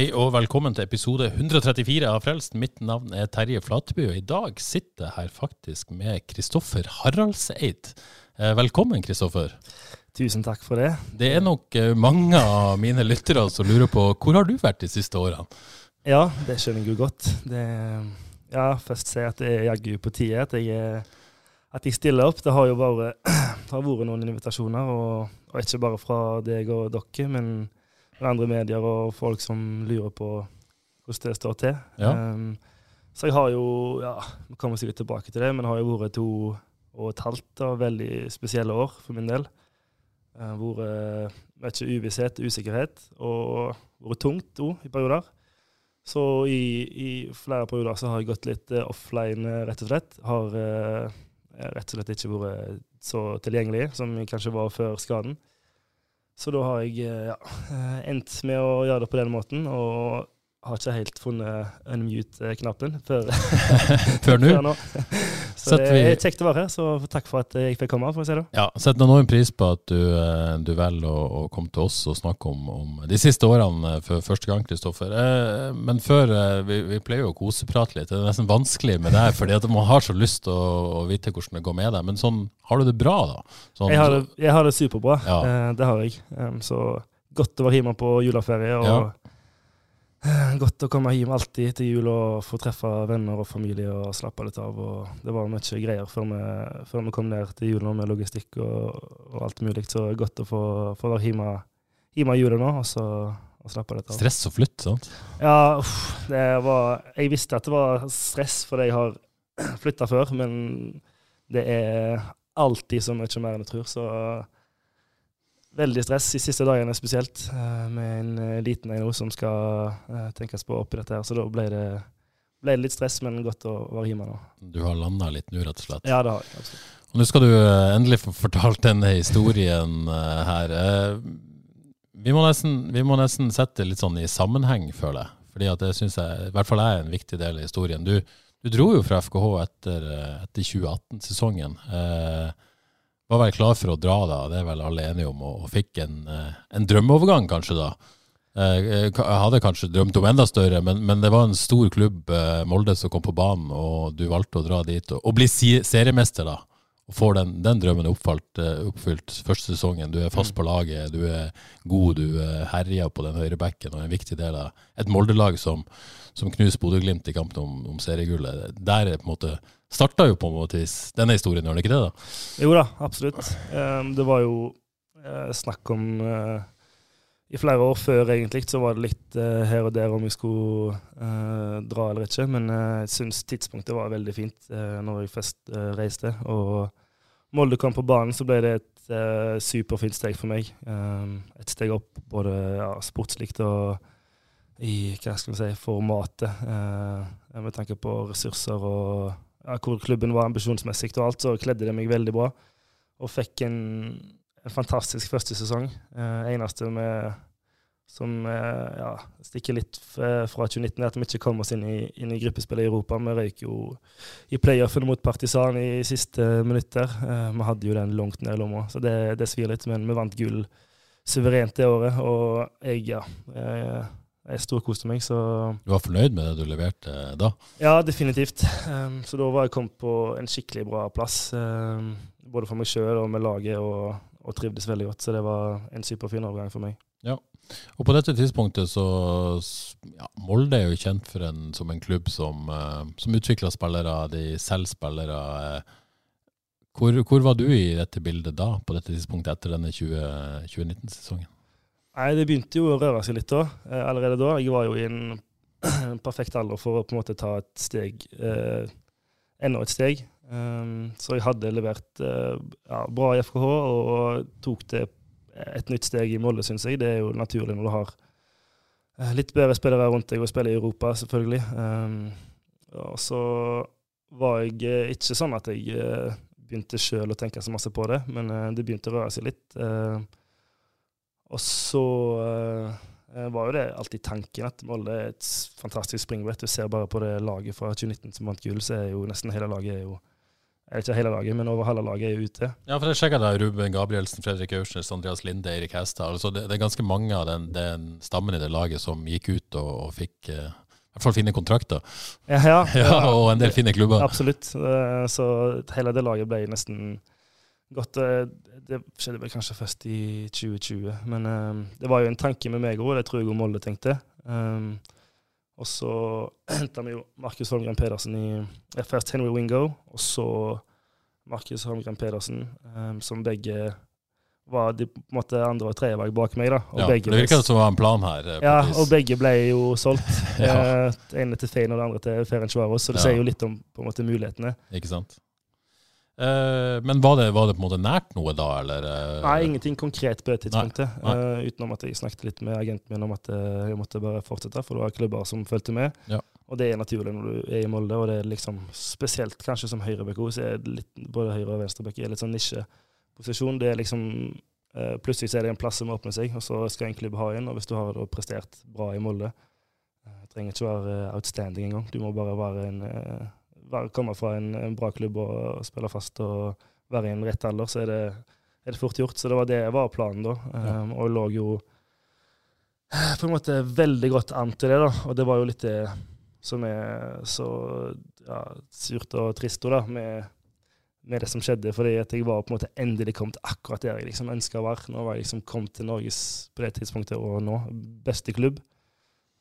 Hei og velkommen til episode 134 av Frelst. Mitt navn er Terje Flateby, og i dag sitter jeg her faktisk med Kristoffer Haraldseid. Eh, Velkommen, Kristoffer. Tusen takk for det. Det er nok eh, mange av mine lyttere som lurer på hvor har du vært de siste årene? Ja, det skjønner jeg jo godt. Det, ja, først si at det er jaggu på tide at jeg, at jeg stiller opp. Det har jo bare har vært noen invitasjoner, og, og ikke bare fra deg og dere, men andre medier og folk som lurer på hvordan det står til. Ja. Um, så jeg har jo, ja, vi kommer sikkert tilbake til det, men det har jo vært to og et halvt av veldig spesielle år for min del. Har vært mye uvisshet, usikkerhet, og vært tungt òg i perioder. Så i, i flere perioder så har jeg gått litt uh, offline, eh, rett og slett. Har uh, rett og slett ikke vært så tilgjengelig som jeg kanskje var før skaden. Så da har jeg eh, ja, endt med å gjøre det på den måten, og har ikke helt funnet unmute-knappen før, Før før nå. Så det er kjekt å være her, så takk for at jeg fikk komme, for å si det. Ja, setter enorm pris på at du, eh, du velger å, å komme til oss og snakke om, om de siste årene for første gang, Kristoffer. Eh, Men før eh, vi, vi pleier jo å koseprate litt. Det er nesten vanskelig med deg, fordi at man har så lyst til å, å vite hvordan det går med deg. Men sånn, har du det bra, da? Sånn, Jeg har det, jeg har det superbra. Ja. Det har jeg. Um, så godt å være hjemme på juleferie. og Ja. Eh, Godt å komme hjem alltid til jul og få treffe venner og familie og slappe litt av. og Det var mye greier før vi, før vi kom ned til jul med logistikk og, og alt mulig. Så godt å få, få være hjemme, hjemme jula nå og så og slappe litt av. Stress og flytt, sant? Ja, uff, det var Jeg visste at det var stress fordi jeg har flytta før, men det er alltid så mye mer enn jeg tror, så Veldig stress de siste dagene spesielt, eh, med en eh, liten en som skal eh, tenkes på oppi dette her, så da ble det, ble det litt stress, men godt å være hjemme nå. Du har landa litt nå, rett og slett. Ja, det har jeg absolutt. Nå skal du endelig få fortalt denne historien her. Vi må, nesten, vi må nesten sette det litt sånn i sammenheng, føler jeg. Fordi at det syns jeg i hvert fall er en viktig del av historien. Du, du dro jo fra FKH etter, etter 2018-sesongen. Eh, var vel klar for å dra da, det er vel alle enige om, og, og fikk en, eh, en drømmeovergang kanskje da. Eh, Jeg hadde kanskje drømt om enda større, men, men det var en stor klubb, eh, Molde, som kom på banen, og du valgte å dra dit og, og bli seriemester da. Og får den, den drømmen oppfalt, eh, oppfylt første sesongen. Du er fast på laget, du er god, du herjer på den høyre bekken og er en viktig del av et Molde-lag som, som knuser Bodø-Glimt i kampen om, om seriegullet. Der er på en måte starta jo på en måte denne historien, gjør den ikke det? da? Jo da, absolutt. Det var jo eh, snakk om eh, I flere år før egentlig så var det litt uh, her og der om jeg skulle uh, dra eller ikke, men uh, jeg syns tidspunktet var veldig fint uh, når jeg først reiste. Og Molde kom på banen, så ble det et superfint steg for meg. Et steg opp både ja, sportslig og i hva skal vi si, formatet, med tanke på ressurser og ja, hvor klubben var ambisjonsmessig og alt, så kledde det meg veldig bra. Og fikk en, en fantastisk første sesong. Eh, eneste med, som eh, ja, stikker litt fra 2019, er at vi ikke kom oss inn i, inn i gruppespillet i Europa. Vi røyk jo i playoffen mot Partisan i siste minutter. Eh, vi hadde jo den langt ned i lomma, så det, det svir litt. Men vi vant gull suverent det året, og jeg, ja eh, jeg storkoste meg, så Du var fornøyd med det du leverte da? ja, definitivt. Um, så da var jeg kommet på en skikkelig bra plass. Um, både for meg sjøl og med laget, og, og trivdes veldig godt. Så det var en superfin overgang for meg. Ja, Og på dette tidspunktet så ja, Molde er jo kjent for en, som en klubb som, uh, som utvikler spillere, de selger spillere. Uh, Hvor, hvor var du i dette bildet da, på dette tidspunktet etter denne 20 2019-sesongen? Nei, det begynte jo å røre seg litt da, eh, allerede da. Jeg var jo i en perfekt alder for å på en måte ta et steg, eh, enda et steg. Um, så jeg hadde levert eh, ja, bra i FKH og tok det et nytt steg i Molde, syns jeg. Det er jo naturlig når du har eh, litt bedre spillere rundt deg og spiller i Europa, selvfølgelig. Um, og så var jeg eh, ikke sånn at jeg begynte sjøl å tenke så masse på det, men det begynte å røre seg litt. Eh, og så var jo det alltid tanken at Molde er et fantastisk springbrett. Du ser bare på det laget fra 2019 som vant gull, så er jo nesten hele laget er jo ikke hele laget, men over halve laget er ute. Ja, for jeg sjekka da Ruben Gabrielsen, Fredrik Aursnes, Andreas Linde, Eirik Hestad. Altså det, det, er ganske mange av den, den, stammen i det laget som gikk ut og, og fikk eh, i hvert fall fine kontrakter. Ja, ja, ja, Og en del fine klubber. Absolutt. Eh, så hele det laget ble nesten godt eh, Det skjedde vel kanskje først i 2020, men det var jo en tanke med meg òg, det tror jeg òg Molde tenkte. Og så henta vi jo Markus Holmgren Pedersen i Først Henry Wingo, og så Markus Holmgren Pedersen, um, som begge var de på en måte andre og tredje valg bak meg. da. Og ja, begge, Det virker som det var en plan her. Eh, ja, og begge ble jo solgt. ja. Eh, ene til Fein og det andre til Ferencvaros, så det ja. sier jo litt om på en måte mulighetene. Ikke sant. Uh, men var det, var det, på en måte nært noe da, eller? Uh, Nei, ingenting konkret på det tidspunktet. Nei, nei. Uh, utenom at jeg snakket litt med agenten min om at jeg måtte bare fortsette, for det var klubber som fulgte med. Ja. Og det er naturlig når du er i Molde, og det er liksom spesielt kanskje som høyrebekk så er det litt, både høyre- og venstrebekk er litt sånn nisjeposisjon. Det er liksom Plutselig så er det en plass som åpner seg, og så skal en klubb ha inn. Og hvis du har prestert bra i Molde, trenger ikke være outstanding engang. Du må bare være en komme fra en, en, bra klubb og spille fast og være i en rett alder, så er det, er det fort gjort. Så det var det var planen da. Ja. Um, og jeg lå jo på en måte veldig godt an til det, da. Og det var jo litt det som er så ja, surt og trist da, med, med, det som skjedde. Fordi at jeg var på en måte endelig kommet akkurat der jeg liksom ønska å være. Nå var jeg liksom kommet til Norges på det tidspunktet og nå beste klubb.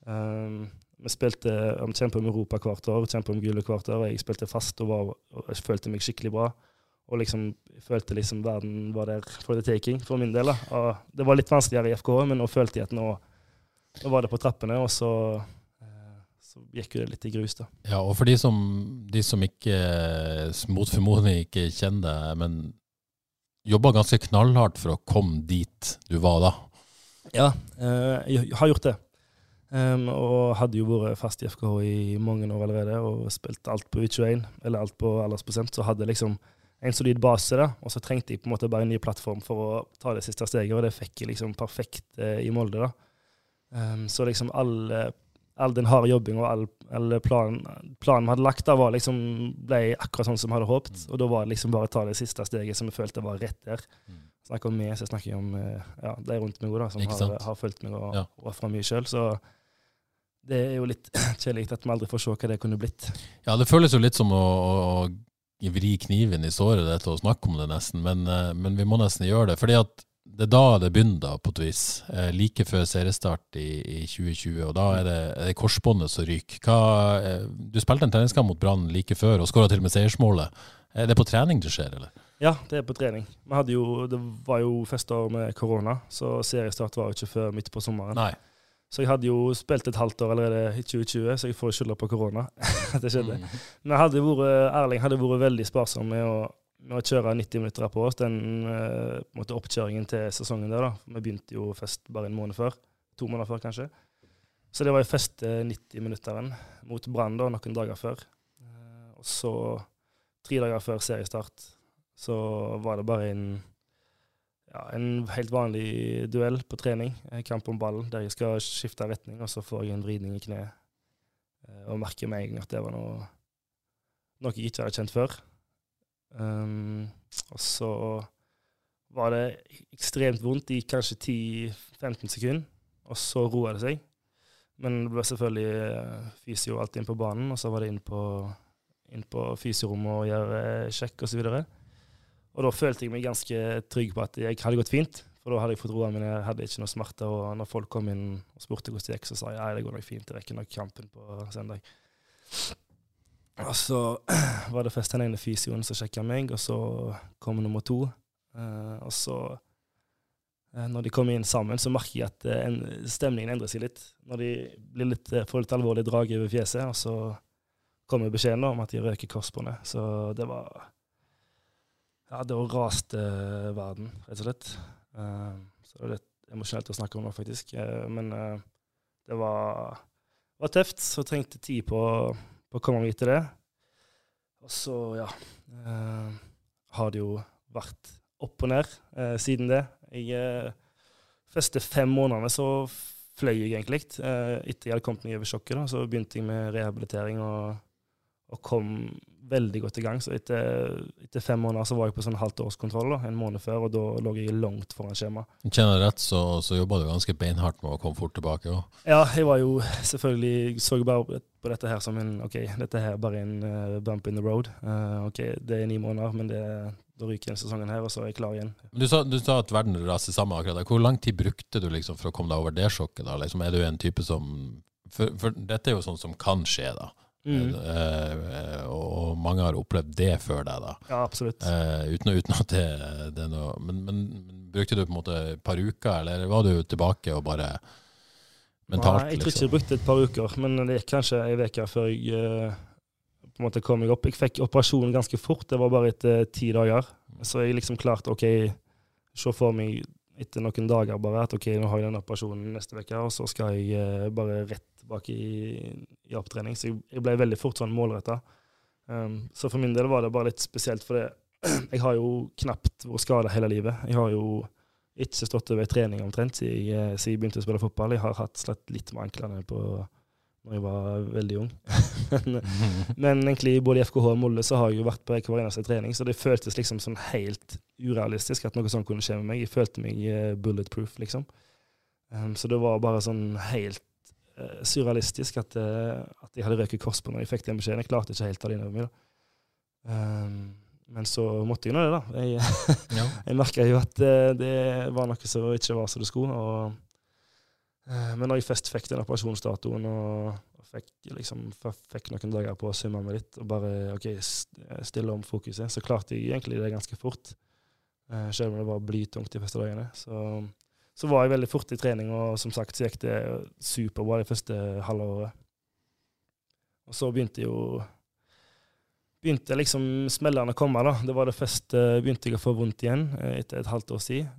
Um, vi spilte om kjempe om Europa hvert år, kjempe om gullet hvert år. og Jeg spilte fast og, var, og jeg følte meg skikkelig bra. Og liksom, jeg følte liksom verden var der for the taking, for min del. da. Og det var litt vanskeligere i FK, men nå følte jeg at nå, nå var det på trappene. Og så, eh, så gikk jo det litt i grus, da. Ja, og for de som, de som ikke mot formodning ikke kjenner deg, men jobba ganske knallhardt for å komme dit du var da? Ja, eh, jeg har gjort det. Um, og hadde jo vært fast i FKH i mange år allerede og spilt alt på U21, eller alt på aldersprosent, så hadde liksom en solid base, da, og så trengte jeg på en måte bare en ny plattform for å ta det siste steget, og det fikk jeg liksom perfekt eh, i Molde. da. Um, så liksom all, all den harde jobbing og all, all planen, planen vi hadde lagt, da var liksom, ble akkurat sånn som vi hadde håpet. Mm. Og da var det liksom bare å ta det siste steget som jeg følte var rett der. Mm. Snakker om meg, så snakker jeg om eh, ja, de rundt meg da, som har, har, fulgt meg og ja. ofra mye sjøl. Så det er jo litt kjedelig at vi aldri får se hva det kunne blitt. Ja, det føles jo litt som å, å vri kniven i såret dette å snakke om det, nesten. Men, eh, men, vi må nesten gjøre det. fordi at det er da det begynner, da, på et vis. Eh, like før seriestart i, i 2020. Og da er det, er det korsbåndet som ryker. Hva, eh, du spilte en treningskamp mot Brann like før og skåra til og med seiersmålet. Er det på trening det skjer, eller? Ja, det er på trening. Jo, det var jo første år med korona, så seriestart var jo ikke før midt på sommeren. Nei. Så jeg hadde jo spilt et halvt år allerede i 2020, så jeg får skylda på korona. at det skjedde. Mm. Men hadde vært, Erling hadde vært veldig sparsom med å, med å kjøre 90 minutter på oss, den uh, måte, oppkjøringen til sesongen der. da. Vi begynte jo fest bare en måned før. To måneder før, kanskje. Så det var jo feste 90-minutteren mot Brann da, noen dager før. Uh, og så, tre dager før seriestart, så var det bare en ja, en helt vanlig duell på trening, kamp om ballen, der jeg skal skifte retning, og så får jeg en vridning i kneet. Eh, og merker med en gang at det var noe, noe jeg ikke hadde kjent før. Um, og så var det ekstremt vondt i kanskje 10-15 sekunder, og så roa det seg. Men det ble selvfølgelig eh, fysio alltid inn på banen, og så var det inn på, inn på fysiorommet og gjøre sjekk osv. Og, så og da følte jeg meg ganske trygg på at jeg hadde gått fint. For da hadde jeg fått roa men jeg hadde ikke noe smerte. Og når folk kom inn og spurte hvordan det gikk, så sa jeg nei, det går nok fint, jeg rekker nok kampen på søndag. Og så var det først den ene fysioen som sjekka meg, og så kom nummer to. Uh, og så Eh, når de kommer inn sammen, så merker jeg at eh, en, stemningen endrer seg litt. Når de blir litt, eh, får litt alvorlig drag over fjeset, og så kommer beskjeden om at de røker korsbåndet. Så det var Ja, da raste verden, rett og slett. Så det er litt emosjonelt å snakke om nå, faktisk. Men det var, var tøft, så trengte tid på, på å komme meg til det. Og så, ja Har det jo vært opp og ned siden det. Jeg, eh, første fem månedene så fløy jeg egentlig. Eh, etter jeg hadde kommet meg over sjokket, da, så begynte jeg med rehabilitering og, og kom veldig godt i gang. Så etter, etter, fem måneder så var jeg på sånn halvt årskontroll, da, en måned før, og da lå jeg langt foran skjema. Kjenner jeg rett, så, så jobba du ganske beinhardt med å komme fort tilbake òg? Ja, jeg var jo selvfølgelig så bare på dette her som en OK, dette her er bare en uh, bump in the road. Uh, OK, det er ni måneder, men det, da ryker denne sesongen her, og så er jeg klar igjen. Du sa, du sa at verden raser sammen akkurat. Hvor lang tid brukte du liksom for å komme deg over det sjokket? da? Liksom, er du en type som for, for, dette er jo sånn som kan skje, da. Mm. Eh, og mange har opplevd det før deg, da. Ja, absolutt. Eh, uten, uten, at det, det er noe men, men, brukte du på en måte et par uker, eller var du tilbake og bare mentalt? Nei, jeg tror ikke jeg brukte et par uker, men det gikk kanskje ei uke før jeg uh, på en måte kom meg opp. Jeg fikk operasjonen ganske fort, det var bare etter ti dager. Så jeg liksom klarte OK, se for meg etter noen dager bare at OK, nå har jeg den operasjonen neste uke, og så skal jeg uh, bare rett tilbake i, i opptrening. Så jeg, jeg, ble veldig fort sånn målretta. Um, så for min del var det bare litt spesielt, for jeg har jo knapt vært skada hele livet. Jeg har jo ikke stått over trening omtrent siden jeg, eh, siden jeg begynte å spille fotball. Jeg har hatt slett litt med anklene på når jeg var veldig ung. men, men, egentlig både i FKH og Molde så har jeg jo vært på hver eneste trening, så det føltes liksom sånn helt urealistisk at noe sånt kunne skje med meg. Jeg følte meg uh, bulletproof, liksom. Um, så det var bare sånn helt uh, surrealistisk at, uh, at, jeg hadde røket kors på når jeg fikk den beskjeden. Jeg klarte ikke helt å ta det inn over meg. da. Um, men så måtte jeg nå det, da. Jeg, ja. merka jo at det var noe som ikke var som det skulle. og Eh, men når jeg først fikk den operasjonsdatoen og, fikk, liksom, fikk, noen dager på å summe meg litt og bare ok, stille om fokuset, så klarte jeg egentlig det ganske fort. Eh, selv om det var blytungt de første dagene. Så, så, var jeg veldig fort i trening, og som sagt så gikk det superbra det første halve året. Og så begynte jo begynte liksom smellene å komme. da. Det var det første begynte jeg å få vondt igjen eh, etter et halvt års tid.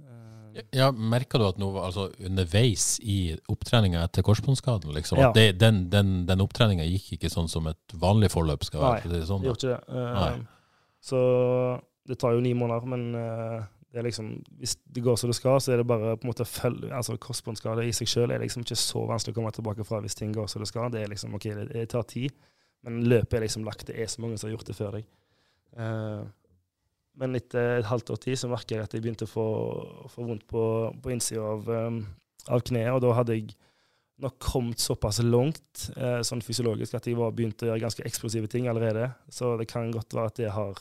Ja, Merka du at noe altså, underveis i opptreninga etter korsbåndskaden? Liksom, ja. den, den, den opptreninga gikk ikke sånn som et vanlig forløp skal være? Nei, sånn, det gjorde ikke det. Uh, så det tar jo ni måneder, men uh, det er liksom, hvis det går som det skal, så er det bare på en måte følge, altså Korsbåndskade i seg sjøl er liksom ikke så vanskelig å komme tilbake fra hvis ting går som det skal. Det er liksom, ok, det, det tar tid, men løpet er liksom lagt. Det er så mange som har gjort det før deg. Uh, men etter et halvt år tid så merker jeg at jeg begynte å få, få vondt på, på innsida av, um, av kneet. Og da hadde jeg nok kommet såpass langt eh, sånn fysiologisk at jeg var begynt å gjøre ganske eksplosive ting allerede. Så det kan godt være at det har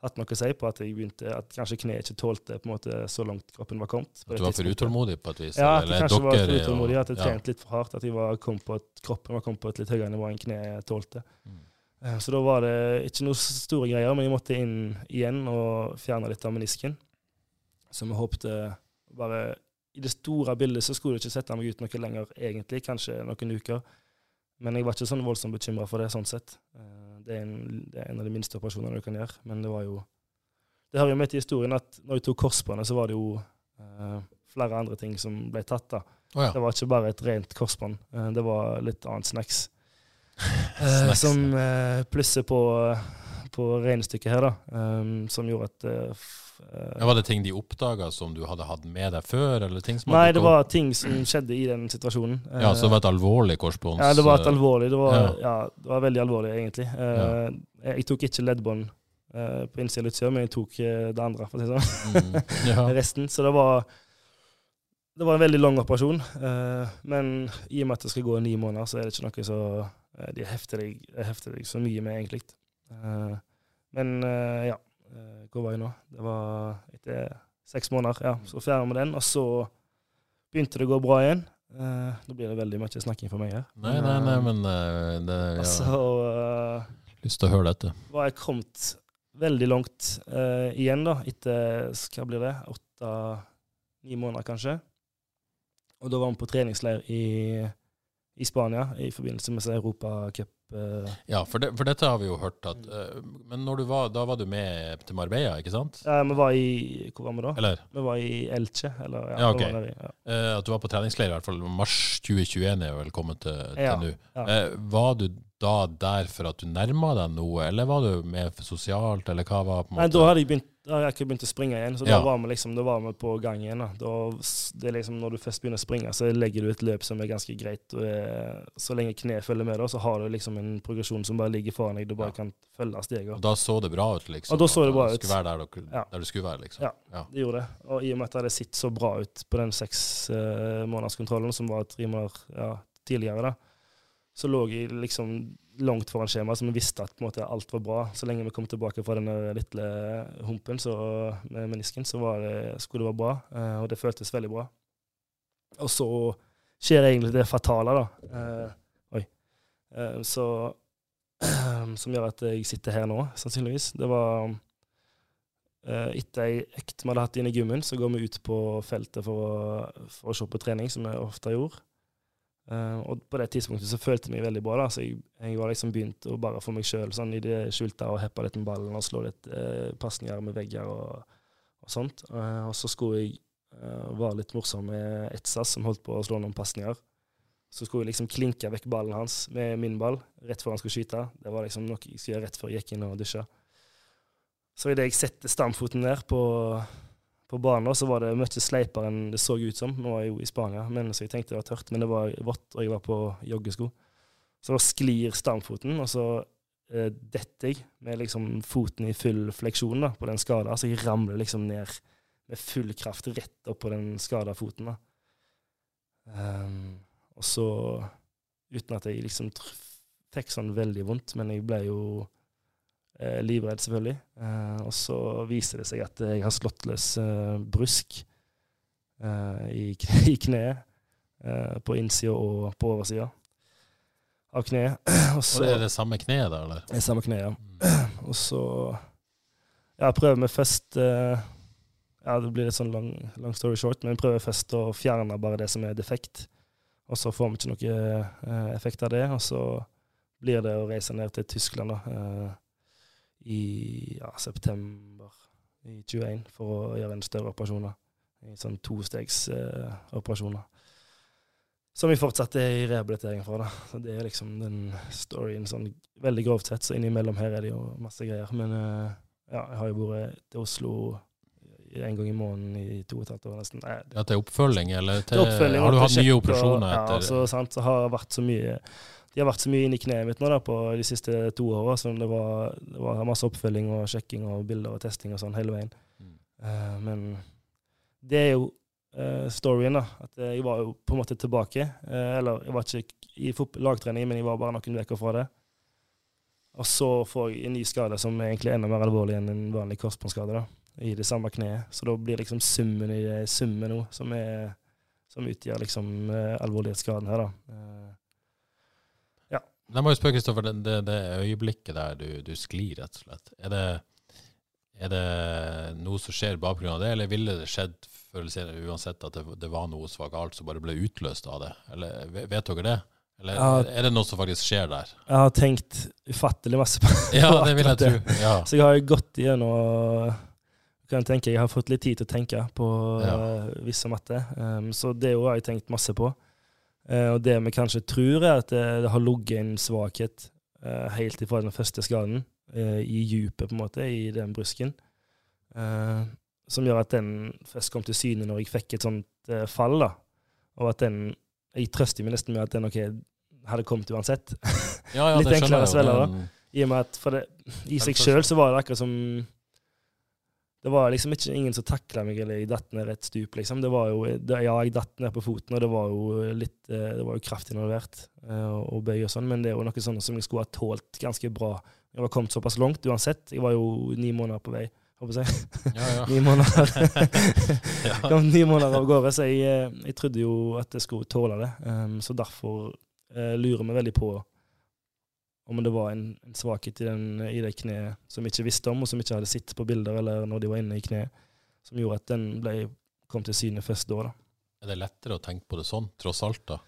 hatt noe å si på at jeg begynte, at kanskje kneet ikke tålte på en måte så langt kroppen var kommet. At du var for utålmodig på et vis? Ja, at jeg kanskje var for utålmodig, at jeg trente litt for hardt. At var, kom på kroppen var kommet på et litt høyere nivå enn kneet tålte. Mm. Eh, så da var det ikke noe store greier, men jeg måtte inn igjen og fjerne litt av menisken. Så vi håpte bare I det store bildet så skulle det ikke sette meg ut noe lenger, egentlig, kanskje noen uker. Men jeg var ikke sånn voldsomt bekymra for det, sånn sett. Eh, det er, en, det er, en, av de minste operasjonene du kan gjøre. Men det var jo Det hører jo med til historien at når jeg tok korsbåndet, så var det jo uh, flere andre ting som ble tatt. da. Oh, ja. Det var ikke bare et rent korsbånd. Uh, det var litt annet snacks. Uh, som uh, plusser på, på regnestykket her, da. Um, som gjorde at uh, ja, Var det ting de oppdaga som du hadde hatt med deg før? eller ting som Nei, det var ting som skjedde i den situasjonen. Ja, Så det var et alvorlig korsbånds... Ja, det var et alvorlig. Det var, ja. ja det var veldig alvorlig, egentlig. Ja. Jeg tok ikke leddbånd på innsida av utsida, men jeg tok det andre, for å si det sånn. Mm. Resten. Så det var det var en veldig lang operasjon, men i og med at det skal gå ni måneder, så er det ikke noe så Eh, de hefter deg, hefter deg så mye med, egentlig. Eh, men eh, ja, hvor var jeg nå? Det var etter seks måneder. Ja, så ferdig med den. Og så begynte det å gå bra igjen. Uh, nå blir det veldig mye snakking for meg her. Nei, nei, nei, men uh, det, ja. Altså, uh, Lyst til å høre dette. var jeg kommet veldig langt uh, igjen, da, etter hva blir det, åtte ni måneder kanskje. Og da var vi på treningsleir i, i Spania i forbindelse med Europacup. eh. Ja, for, det, for dette har vi jo hørt at eh, Men var, da var du med til Marbella, ikke sant? Ja, vi var i Hvor var vi da? Eller Vi var i Elche. Eller, ja, Ja, ok. var der ja. eh, at du var på treningsleir, i hvert fall. Mars 2021 er jo vel til, til Ja, nå. Eh, var du da der for at du nærma deg noe, eller var du med sosialt, eller hva var på en måte Nei, da hadde jeg begynt da hadde jeg ikke begynt å springe igjen, så Ja. da var vi liksom, da var vi på gang igjen. Da. Da, det er liksom, når du først begynner å springe, så legger du et løp som er ganske greit. Og er, så lenge kneet følger med, da, så har du liksom en progresjon som bare ligger foran deg. Du bare Ja. kan følge stega. Og da så det bra ut, liksom? Og da så det bra du ut. Skulle være der, dere, Ja. der du skulle være, liksom? Ja. ja. Det gjorde det. Og i og med at det hadde sett så bra ut på den seks uh, månederskontrollen, som var tre måneder ja, tidligere, da, så lå jeg liksom langt foran skjemaet, så vi visste at måte, alt var bra. Så lenge vi kom tilbake fra denne lille humpen så, med menisken, så det, skulle det være bra. eh, og det føltes veldig bra. Og så skjer egentlig det fatale, da. Eh, oi. Eh, så Som gjør at jeg sitter her nå, sannsynligvis. Det var etter ei økt vi hadde hatt inne i gymmen, så går vi ut på feltet for å, for å se på trening, som jeg ofte gjorde. Eh, og på det tidspunktet så følte jeg meg veldig bra. da, så Jeg, jeg var liksom begynt å bare for meg sjøl sånn i det skjulte og heppe litt med ballen og slå litt uh, pasninger med vegger og, og sånt. Uh, og så skulle jeg uh, være litt morsom med Etsas, som holdt på å slå noen pasninger. Så skulle jeg liksom klinke vekk ballen hans med min ball rett før han skulle skyte. Det var liksom noe jeg skulle gjøre rett før jeg gikk inn og dusja. Så idet jeg setter stamfoten ned på, på banen, så var det mye sleipere enn det så ut som. Nå var jeg jo i Spania, men så jeg tenkte det var tørt, men det var vått, og jeg var på joggesko. Så da sklir stamfoten, og så eh, detter jeg med liksom foten i full fleksjon da, på den skada. Så jeg ramler liksom ned med full kraft rett opp på den skada foten. da. Um, og så, uten at jeg liksom fikk sånn veldig vondt, men jeg ble jo livredd, selvfølgelig. Eh, og så viser det seg at jeg har slått løs eh, brusk eh, i, i kneet. Eh, på innsida og på oversida av kneet. og så, Og er det samme kneet der, eller? det er samme kneet, ja. Mm. Og så ja, prøver vi først eh, Ja, det blir litt sånn long, long story short, men prøver først å fjerne bare det som er defekt. Og så får vi ikke noe eh, effekt av det. Og så blir det å reise ned til Tyskland da, eh, i ja, september i 21 for å gjøre en større operasjon. En sånn tostegsoperasjon. eh. Som vi fortsatt er i rehabilitering for. da. Så Det er liksom den storyen sånn veldig grovt sett. Så innimellom her er det jo masse greier. Men eh, ja, jeg har jo vært til Oslo en gang i måneden i to og et halvt år nesten. Nei, det, Ja, til oppfølging, eller til, til oppfølging. har du hatt nye operasjoner etter Ja, så, sant, så har det vært så mye de har vært så mye inni kneet mitt nå da, på de siste to åra. Så det var, det var masse oppfølging og sjekking og bilder og testing og sånn hele veien. Mm. Uh, men det er jo uh, storyen, da. At eh, jeg var jo på en måte tilbake. Uh, eller jeg var ikke i lagtrening, men jeg var bare noen uker fra det. Og så får jeg en ny skade som er egentlig enda mer alvorlig enn en vanlig korsbåndskade. da, I det samme kneet. Så da blir liksom summen i det summen nå som, er, som utgjør liksom alvorlighetsgraden her, da. Eh, Jeg må jo spørre, Kristoffer, det, det, det øyeblikket der du, du sklir, rett og slett. Er det, er det noe som skjer bare pga. det, eller ville det skjedd senere uansett at det, det var noe som var galt, som bare ble utløst av det? Eller Vet dere det? Eller har, er det noe som faktisk skjer der? jeg har tenkt ufattelig masse på Ja, det vil jeg tro. Ja. Så jeg har jo gått igjennom kan tenke, Jeg har fått litt tid til å tenke på Ja. uh, visse matte. Um, så det har jeg tenkt masse på. Eh, og det vi kanskje tror, er at det, det har ligget en svakhet eh, helt ifra den første skaden, eh, i djupet, på en måte, i den brusken. Eh, som gjør at den først kom til syne når jeg fikk et sånt eh, fall. da. Og at den Jeg trøster meg nesten med at den ok, hadde kommet uansett. Ja, ja, Litt det enklere å svelge, da. I og med at for det, I seg sjøl så var det akkurat som Det var liksom ikke ingen som takla meg, eller jeg datt ned rett stup, liksom. Det var jo, det, ja, jeg datt ned på foten, og det var jo litt eh, Det var jo kraft involvert, eh, og, bøy og sånn, men det er jo noe sånt som jeg skulle ha tålt ganske bra. Jeg var kommet såpass langt uansett. Jeg var jo ni måneder på vei, håper jeg. Ja, ja. Ni måneder. Ja. Ni måneder av gårde, så jeg, eh, jeg trodde jo at jeg skulle tåle det. Um, så derfor uh, lurer vi veldig på om det var en, en svakhet i, den, i det kneet som vi ikke visste om, og som vi ikke hadde sett på bilder eller når de var inne i kneet, som gjorde at den ble kom til syne først da. da. Er det lettere å tenke på det sånn, tross alt, da?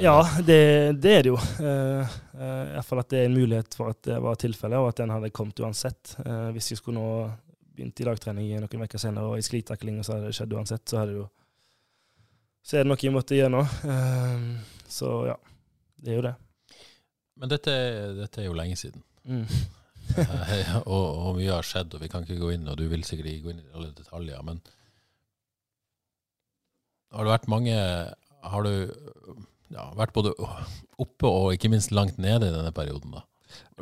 Ja, det, det er det jo. Uh, uh, at det er en mulighet for at det var tilfellet, og at den hadde kommet uansett. Uh, hvis jeg skulle nå begynt i dagtrening noen uker senere og i sklitakling, og så hadde det skjedd uansett, så, hadde det jo, så er det noe jeg måtte gjøre Uh, så ja, det er jo det. Men dette, dette er jo lenge siden. Mm. og, og, mye har skjedd, og vi kan ikke gå inn, og du vil sikkert ikke gå inn i alle detaljer. Men har det vært mange Har du ja, vært både oppe og ikke minst langt nede i denne perioden? da?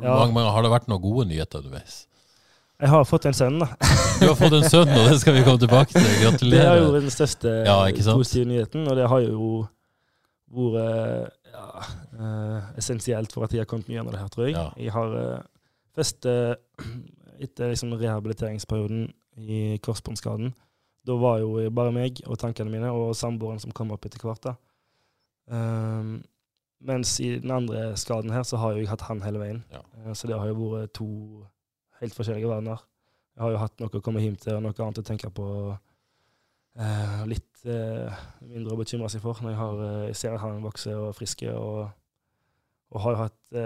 Ja. Mange, mange, har det vært noen gode nyheter underveis? Jeg har fått en sønn, da. Du har fått en sønn, og det skal vi komme tilbake til. Gratulerer. Det er jo den største ja, positive nyheten, og det har jo vært ja, uh, essensielt for at jeg har kommet mye gjennom det her, tror jeg. Ja. Jeg har uh, først uh, etter liksom, rehabiliteringsperioden i korsbåndskaden, da var jo bare meg og tankene mine og samboeren som kom opp etter hvert. da. Um, mens i den andre skaden her, så har jeg hatt han hele veien. Ja. Uh, så det har jo vært to helt forskjellige verdener. Jeg har jo hatt noe å komme hjem til og noe annet å tenke på. Uh, litt uh, mindre å bekymre seg for når jeg, har, jeg ser at han vokser og er frisk, og, og har hatt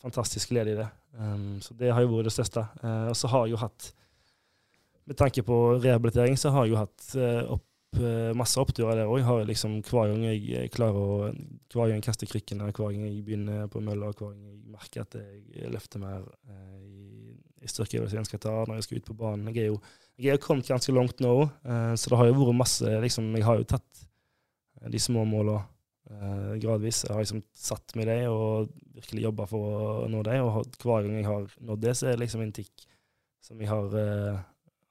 fantastisk glede i det. Um, så det har jo vært det største. og så har jeg jo hatt med tanke på rehabilitering så har jeg jo hatt eh, opp, eh, masse oppturer der òg. Liksom, hver gang jeg eh, klarer å Hver gang jeg kaster krykkene, hver gang jeg begynner på mølla, hver gang jeg merker at jeg løfter mer eh, i styrkeøvelser jeg skal ta når jeg skal ut på banen. Jeg er jo jeg er kommet ganske langt nå, eh, så det har jo vært masse liksom, Jeg har jo tatt de små måla eh, gradvis. Jeg har liksom satt meg det og virkelig jobba for å nå det. Og hver gang jeg har nådd det, så er det liksom en tikk som jeg har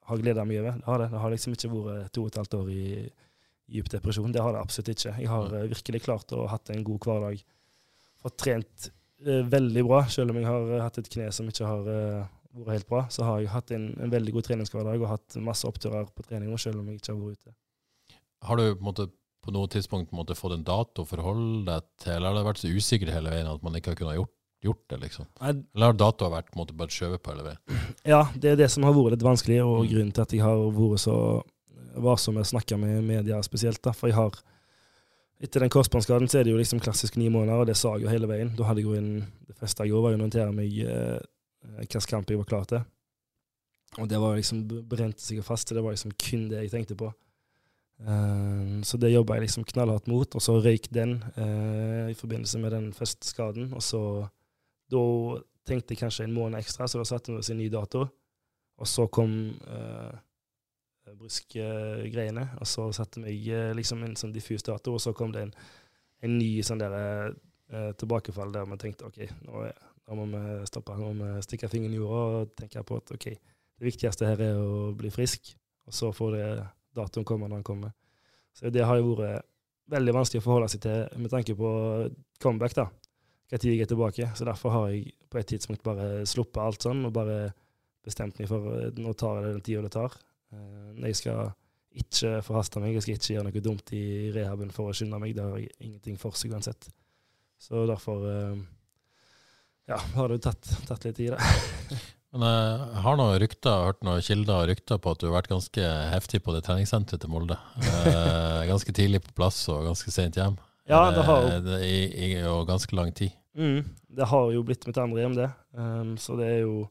har gleda meg over. Det har det. Det har liksom ikke vært to og et halvt år i dyp depresjon. Det har det absolutt ikke. Jeg har virkelig klart å ha hatt en god hverdag. Fått trent veldig bra, selv om jeg har hatt et kne som ikke har vært helt bra. Så har jeg hatt en, en veldig god treningshverdag og hatt masse oppturer på trening, selv om jeg ikke har vært ute. Har du på, måte, på noe tidspunkt måte, fått en dato å forholde deg til, eller har det vært så usikker hele veien at man ikke har kunnet gjort gjort det, liksom? Eller har datoen vært måte, bare skjøvet på hele veien? Ja, det er det som har vært litt vanskelig, og mm. grunnen til at jeg har vært så varsom med å snakke med media spesielt. da, For jeg har Etter den korsbåndskaden så er det jo liksom klassisk ni måneder, og det sa jeg jo hele veien. Da hadde jeg jo en, Det første jeg gjorde, var å notere meg eh, hvilken kamp jeg var klar til. Og det var liksom brente seg fast. Det var liksom kun det jeg tenkte på. Uh, så det jobba jeg liksom knallhardt mot, og så røyk den uh, i forbindelse med den første skaden. Og så da tenkte jeg kanskje en måned ekstra, så da satte vi oss en ny dato. Og så kom uh, brystgreiene, og så satte uh, liksom en sånn diffus dato, og så kom det en, en ny sånn der, tilbakefall der vi tenkte OK, nå, nå, må vi stoppe, da må vi stikke fingeren i jorda og tenke på at OK, det viktigste her er å bli frisk, og så får det datoen komme når den kommer. Så det har jo vært veldig vanskelig å forholde seg til med tanke på comeback, da når jeg er tilbake. Så derfor har jeg på et tidspunkt bare sluppet alt sånn, og bare bestemt meg for nå tar jeg det den tida det tar. Eh, jeg skal ikke forhaste meg, jeg skal ikke gjøre noe dumt i rehaben for å skynde meg. Det har jeg ingenting for seg uansett. Så derfor eh, det har det tatt, tatt litt tid, det. Men jeg har noen rykter, hørt noen kilder og rykter på at du har vært ganske heftig på det treningssenteret til Molde. Eh, ganske tidlig på plass og ganske sent hjem. Ja, det har jo. I, i, og ganske lang tid. Mm, det har jo blitt mitt andre hjem, det. Um, så det er jo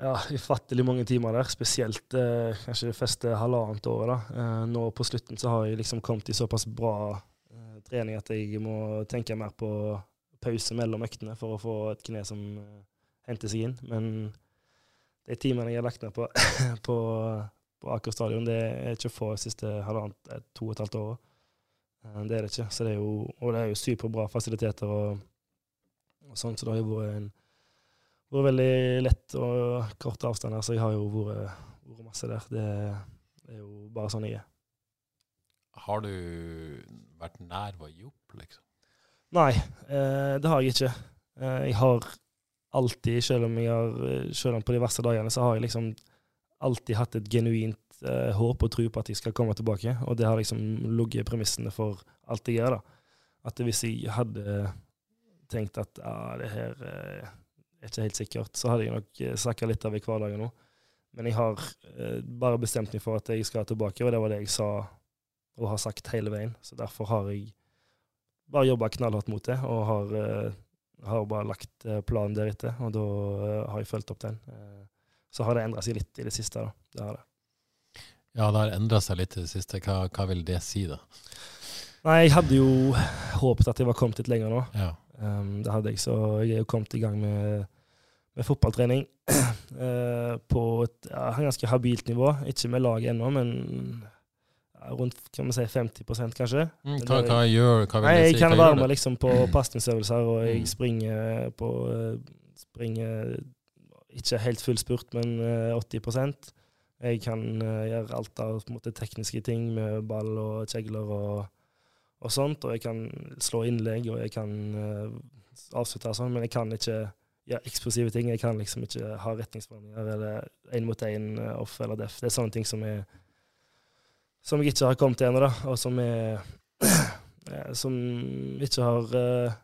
ja, ufattelig mange timer der. Spesielt uh, kanskje det første halvannet året. da. Uh, nå på slutten så har jeg liksom kommet i såpass bra uh, trening at jeg må tenke mer på pause mellom øktene for å få et kne som henter seg inn. Men de timene jeg har lagt ned på, på, på Aker stadion, det er ikke få de siste halvannet, to og et halvt år. Eh, det er det ikke. Det er jo, og det er jo superbra fasiliteter og, og sånn, så det har jo vært, en, vært veldig lett og kort avstander, så jeg har jo vært, vært masse der. Det, det, er jo bare sånn jeg er. Har du vært nær å gi opp, liksom? Nei, eh, det har jeg ikke. Eh, jeg har alltid, selv om, jeg har, selv om på de verste dagene, så har jeg liksom alltid hatt et genuint eh, håp og tro på at jeg skal komme tilbake. Og det har liksom ligget i premissene for alt jeg gjør. da. At hvis jeg hadde tenkt at ja, det her eh, er ikke helt sikkert, så hadde jeg nok eh, sakka litt av i hverdagen nå. men jeg har eh, bare bestemt meg for at jeg skal tilbake, og det var det jeg sa og har sagt hele veien. Så derfor har jeg bare jobba knallhardt mot det, og har, eh, har bare lagt eh, planen deretter. Og da eh, har jeg fulgt opp den. Så har det endra seg litt i det siste. da. Det har det. Ja, det har endra seg litt i det siste. Hva, hva vil det si, da? Nei, jeg hadde jo håpet at jeg var kommet litt lenger nå. Ja. Um, det hadde jeg, så jeg er jo kommet i gang med, med fotballtrening uh, på et ja, ganske habilt nivå. Ikke med laget ennå, men rundt kan man si 50 kanskje. Mm, hva, hva gjør hva vil Nei, jeg si? kan være med liksom på pasningsøvelser, og jeg Mm. springer på eh, Springer ikke helt full spurt, men eh, 80% Jeg kan eh, gjøre alt av på måte, tekniske ting med ball og kjegler og, og sånt. Og jeg kan slå innlegg, og jeg kan eh, avslutte og sånn, men jeg kan ikke gjøre eksplosive ting. Jeg kan liksom ikke ha retningsforandringer eller én mot én off eller def. Det er sånne ting som er som jeg ikke har kommet til da, og som er eh, Som ikke har uh,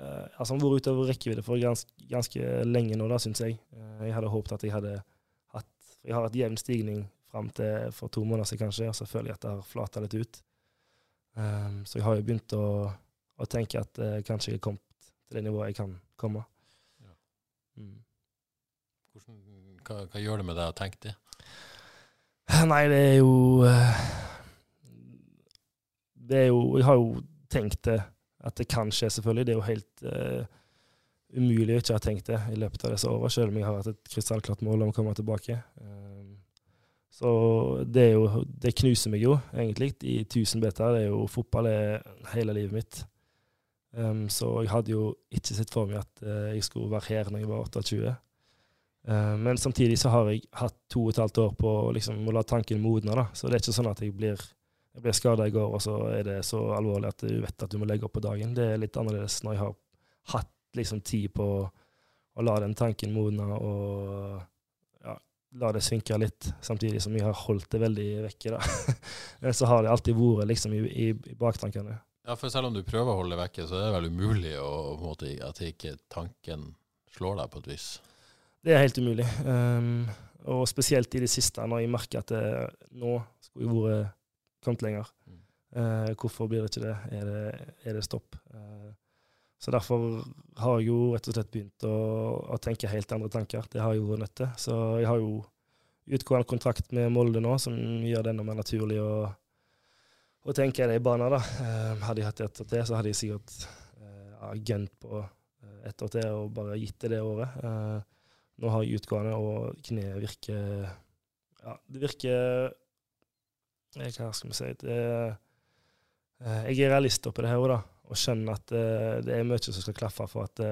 eh, Altså har vært utover rekkevidde for ganske, ganske lenge nå, da, syns jeg. Eh, jeg hadde håpet at jeg hadde hatt Jeg har hatt jevn stigning fram til for to måneder siden, kanskje, og så føler jeg at det har flata litt ut. Um, så jeg har jo begynt å, å tenke at uh, kanskje jeg er kommet til det nivået jeg kan komme. Ja. Mm. Hvordan, hva, hva gjør det med deg å tenke det? Nei, det er jo eh, Det er jo Jeg har jo tenkt det, at det kan skje, selvfølgelig. Det er jo helt uh, umulig å ikke ha tenkt det i løpet av disse åra, selv om jeg har hatt et krystallklart mål om å komme tilbake. Um, så det er jo Det knuser meg jo, egentlig, i tusen biter. Det er jo Fotball er hele livet mitt. Um, så jeg hadde jo ikke sett for meg at uh, jeg skulle være her når jeg var 28. Eh, men samtidig så har jeg hatt to og et halvt år på liksom, å la tanken modne. da. Så det er ikke sånn at jeg blir, jeg ble skada i går, og så er det så alvorlig at du vet at du må legge opp på dagen. Det er litt annerledes når jeg har hatt liksom, tid på å la den tanken modne og ja, la det synke litt, samtidig som jeg har holdt det veldig vekke. da. så har det alltid vært liksom, i, i, i baktankene. Ja, for Selv om du prøver å holde det vekke, så er det vel umulig å, måte, at ikke tanken slår deg på et vis. Det er helt umulig. Um, og spesielt i det siste, når jeg merker at det, nå skulle jeg vært kommet lenger. Eh, hvorfor blir det ikke det? Er det, er det stopp? Uh, så derfor har jeg jo rett og slett begynt å, å tenke helt andre tanker. Det har jeg jo vært nødt til. Så jeg har jo utgående kontrakt med Molde nå, som gjør det enda mer naturlig å, å tenke i de baner. da. Uh, hadde jeg hatt et år til, så hadde jeg sikkert eh, ja, gønt på et år til og bare gitt det det året. Nå har jeg utgående, og kneet virker Ja, det virker eh, Hva skal vi si det, eh, Jeg er realist oppi det her òg, da, og skjønner at eh, det er mye som skal klaffe for at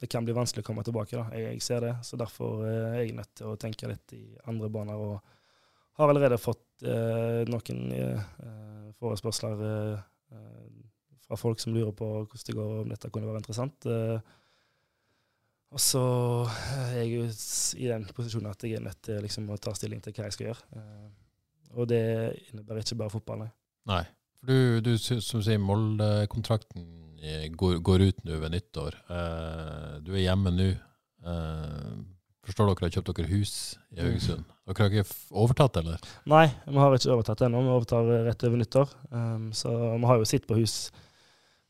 det kan bli vanskelig å komme tilbake. da. Jeg, jeg ser det, så derfor er jeg nødt til å tenke litt i andre baner. og har allerede fått eh, noen eh, forespørsler eh, fra folk som lurer på hvordan det går, om dette kunne være interessant. Eh, og så er jeg jo i den posisjonen at jeg er nødt til liksom, å ta stilling til hva jeg skal gjøre. Eh, og det innebærer ikke bare fotball, nei. Nei. For du, du som du sier, Molde-kontrakten eh, går, går ut nå ved nyttår. Eh, du er hjemme nå. Eh, forstår dere har kjøpt dere hus i Haugesund. Dere har ikke overtatt, eller? Nei, vi har ikke overtatt ennå. Vi overtar eh, rett over nyttår. Så vi har jo sittet på hus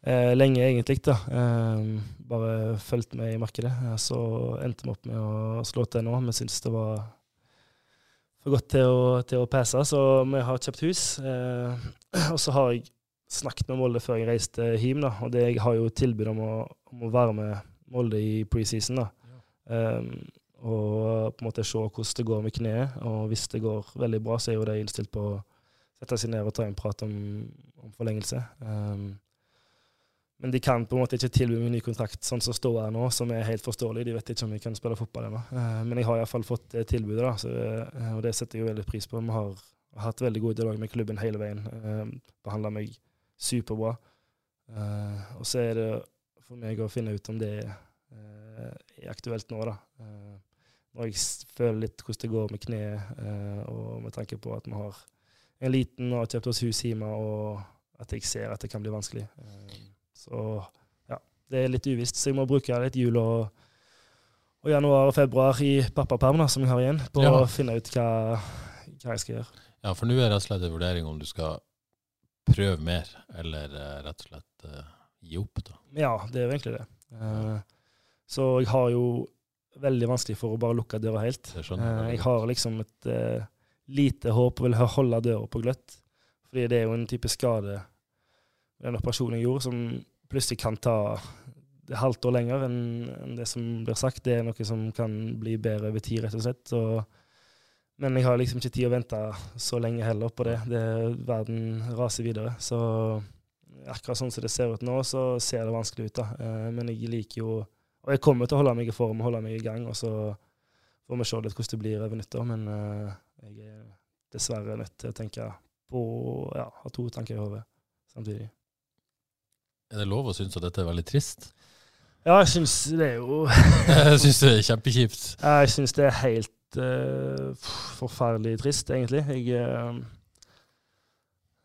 eh, lenge, egentlig. da. Eh, bare fulgt med i markedet. Eh, Så endte vi opp med å slå til nå. Vi syntes det var for godt til å, til å passe, så vi har kjøpt hus. Eh, og så har jeg snakket med Molde før jeg reiste hjem, da. Og det, jeg har jo tilbud om å, om å være med Molde i preseason. da. Um, og på en måte se hvordan det går med kneet. Og hvis det går veldig bra, så er jo de innstilt på å sette seg ned og ta en prat om, om forlengelse. Um, men de kan på en måte ikke tilby meg ny kontrakt sånn som står her nå, som er helt forståelig. De vet ikke om jeg kan spille fotball ennå. Uh, men jeg har iallfall fått det tilbudet, da, så, uh, og det setter jeg jo veldig pris på. Vi har hatt veldig god dialog med klubben hele veien. Behandla meg superbra. Og så er det for meg å finne ut om det er aktuelt nå, da. Når jeg føler litt hvordan det går med kneet, og med tanke på at vi har en liten og har kjøpt oss hus hjemme, og at jeg ser at det kan bli vanskelig. Så ja, det er litt uvisst. Så jeg må bruke litt jul og, og januar og februar i pappaperm, som jeg har igjen, på Ja. å finne ut hva, hva jeg skal gjøre. Ja, for nå er det rett og slett en vurdering om du skal prøve mer, eller eh, rett og slett uh, gi opp, da. Ja, det er jo egentlig det. Uh, så jeg har jo veldig vanskelig for å bare lukke døra helt. Jeg uh, jeg har liksom et lite håp og vil holde døra på gløtt. Fordi det er jo en type skade, den operasjonen jeg gjorde, som plutselig kan ta et halvt år lenger enn det som blir sagt. Det er noe som kan bli bedre over tid, rett og slett. Og, men jeg har liksom ikke tid å vente så lenge heller på det. det verden raser videre. Så akkurat sånn som det ser ut nå, så ser det vanskelig ut. da. Eh, Men jeg liker jo Og jeg kommer til å holde meg i form og holde meg i gang. og så får vi se litt hvordan det blir over nyttår. Men eh, jeg er dessverre nødt til å tenke på ja, ha to tanker i hodet samtidig. Er det lov å synes at dette er veldig trist? Ja, jeg syns det er jo jeg syns det er kjempekjipt. Jeg syns det er helt uh, forferdelig trist, egentlig. Jeg uh,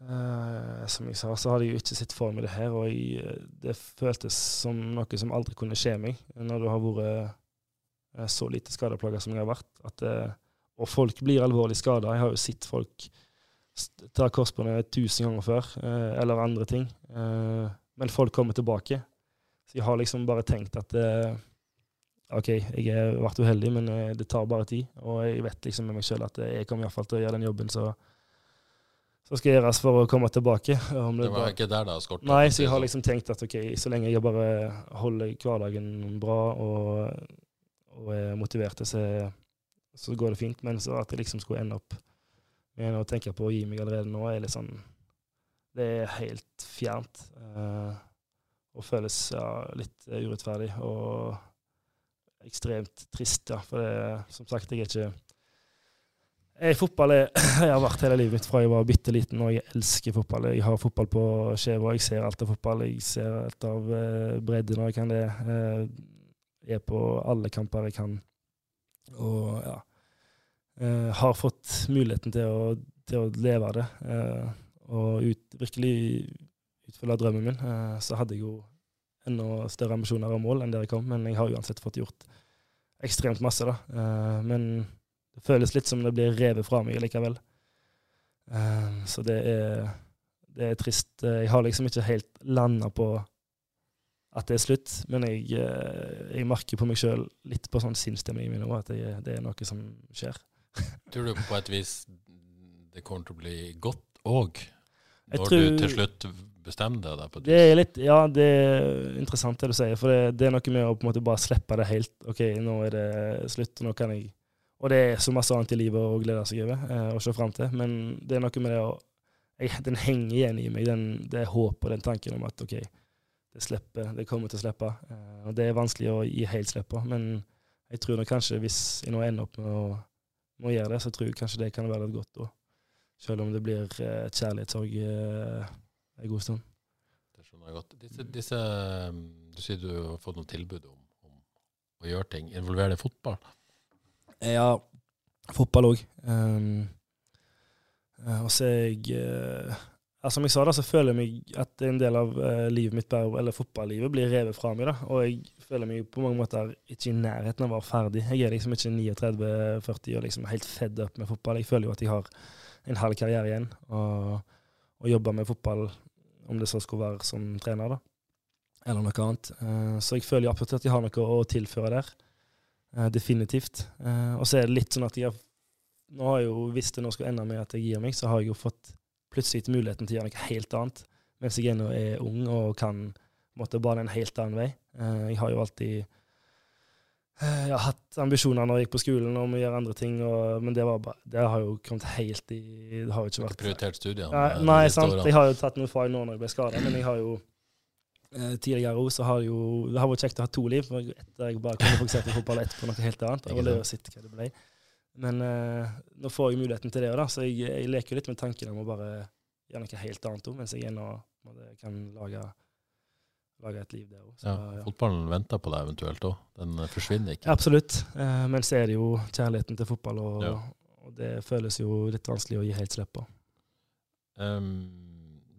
Uh, Som jeg sa, så hadde jeg jo ikke sett for meg det her, og jeg, det føltes som noe som aldri kunne skje meg, når du har vært så lite skadeplaga som jeg har vært. At, uh, og folk blir alvorlig skada. Jeg har jo sett folk ta korsbåndet tusen ganger før, uh, eller andre ting. Men folk kommer tilbake. Så jeg har liksom bare tenkt at eh, OK, jeg har vært uheldig, men eh, det tar bare tid. Og jeg vet liksom med meg sjøl at jeg kommer iallfall til å gjøre den jobben som som skal gjøres for å komme tilbake. Om Det var bare- ikke der det har skortet. Nei, så jeg har liksom tenkt at ok, så lenge jeg bare holder hverdagen bra og, og er motivert, så, så går det fint. Men så at jeg liksom skulle ende opp med å tenke på å gi meg allerede nå, er litt sånn Det er helt fjernt. eh, og føles ja, litt eh, urettferdig og ekstremt trist, ja. For det, som sagt, jeg er ikke jeg, fotball er, jeg har vært hele livet mitt fra jeg var bitte liten, og jeg elsker fotball. Jeg har fotball på skjeva, jeg ser alt av fotball. Jeg ser alt av eh, bredde når jeg kan det. Eh, jeg er på alle kamper jeg kan. Og ja eh, Har fått muligheten til å, til å leve av det. Eh, og ut, virkelig utfylle drømmen min. Eh, så hadde jeg jo enda større ambisjoner og mål enn der jeg kom, men jeg har uansett fått gjort ekstremt masse, da. Eh, men det føles litt som det blir revet fra meg likevel. Eh, så det er, det er trist. Jeg har liksom ikke helt landa på at det er slutt, men jeg, jeg merker på meg sjøl litt på sånn sinnsstemningen min òg, at det, det er noe som skjer. Tror du på et vis det kommer til å bli godt òg? Jeg Når tror- du til slutt bestemmer deg på Det er litt, ja, det er interessant det du sier, for det, det er noe med å på en måte bare slippe det helt. OK, nå er det slutt, og nå kan jeg Og det er så masse annet i livet å glede seg over eh, og se fram til, men det er noe med det å jeg, Den henger igjen i meg, den, det håpet og den tanken om at OK, det slipper, det kommer til å slippe. Eh, og det er vanskelig å gi helt slipp på, men jeg tror nok kanskje hvis jeg nå ender opp med å, med å gjøre det, så tror jeg kanskje det kan være litt godt da. Selv om det blir eh, et kjærlighetssorg eh, en god stund. Det skjønner jeg godt. Disse, disse, um, du sier du har fått noen tilbud om, om å gjøre ting. Involverer det fotball? Ja, fotball òg. Um, eh, og så er jeg eh, Som jeg sa, da, så føler jeg meg at en del av eh, livet mitt, eller fotballivet, blir revet fra meg. da, Og jeg føler meg på mange måter ikke i nærheten av å være ferdig. Jeg er liksom ikke 39-40 og liksom helt fedd up med fotball. Jeg føler jo at jeg har en halv karriere igjen og, og jobbe med fotball, om det så skulle være som trener, da. Eller noe annet. Eh, så jeg føler absolutt at jeg har noe å tilføre der. Eh, definitivt. Eh, og så er det litt sånn at jeg har nå har jeg jo, Hvis det nå skulle ende med at jeg gir meg, så har jeg jo fått plutselig muligheten til å gjøre noe helt annet. Mens jeg ennå er ung og kan måtte bane en helt annen vei. Jeg har jo alltid jeg har hatt ambisjoner når jeg gikk på skolen om å gjøre andre ting, og, men det, var bare, det har jo kommet helt i Det har jo ikke vært prioritert studiene? Nei, eh, nei sant. Jeg har jo tatt noen fag nå når jeg ble skada, men jeg har jo eh, tidligere òg så har jo Det har vært kjekt å ha to liv. for Etter jeg bare kunne fokusert på fotball etterpå noe helt annet. Og det å sitte hva det ble. Men eh, nå får jeg muligheten til det da, så jeg, jeg leker jo litt med tanken om å bare gjøre noe helt annet òg, mens jeg ennå kan lage, lage et liv der òg. Ja, fotballen venter på deg eventuelt òg. Den eh, forsvinner ikke. Absolutt. Eh, men så er det jo kjærligheten til fotball, og, Ja. og det føles jo litt vanskelig å gi helt slipp på. Um,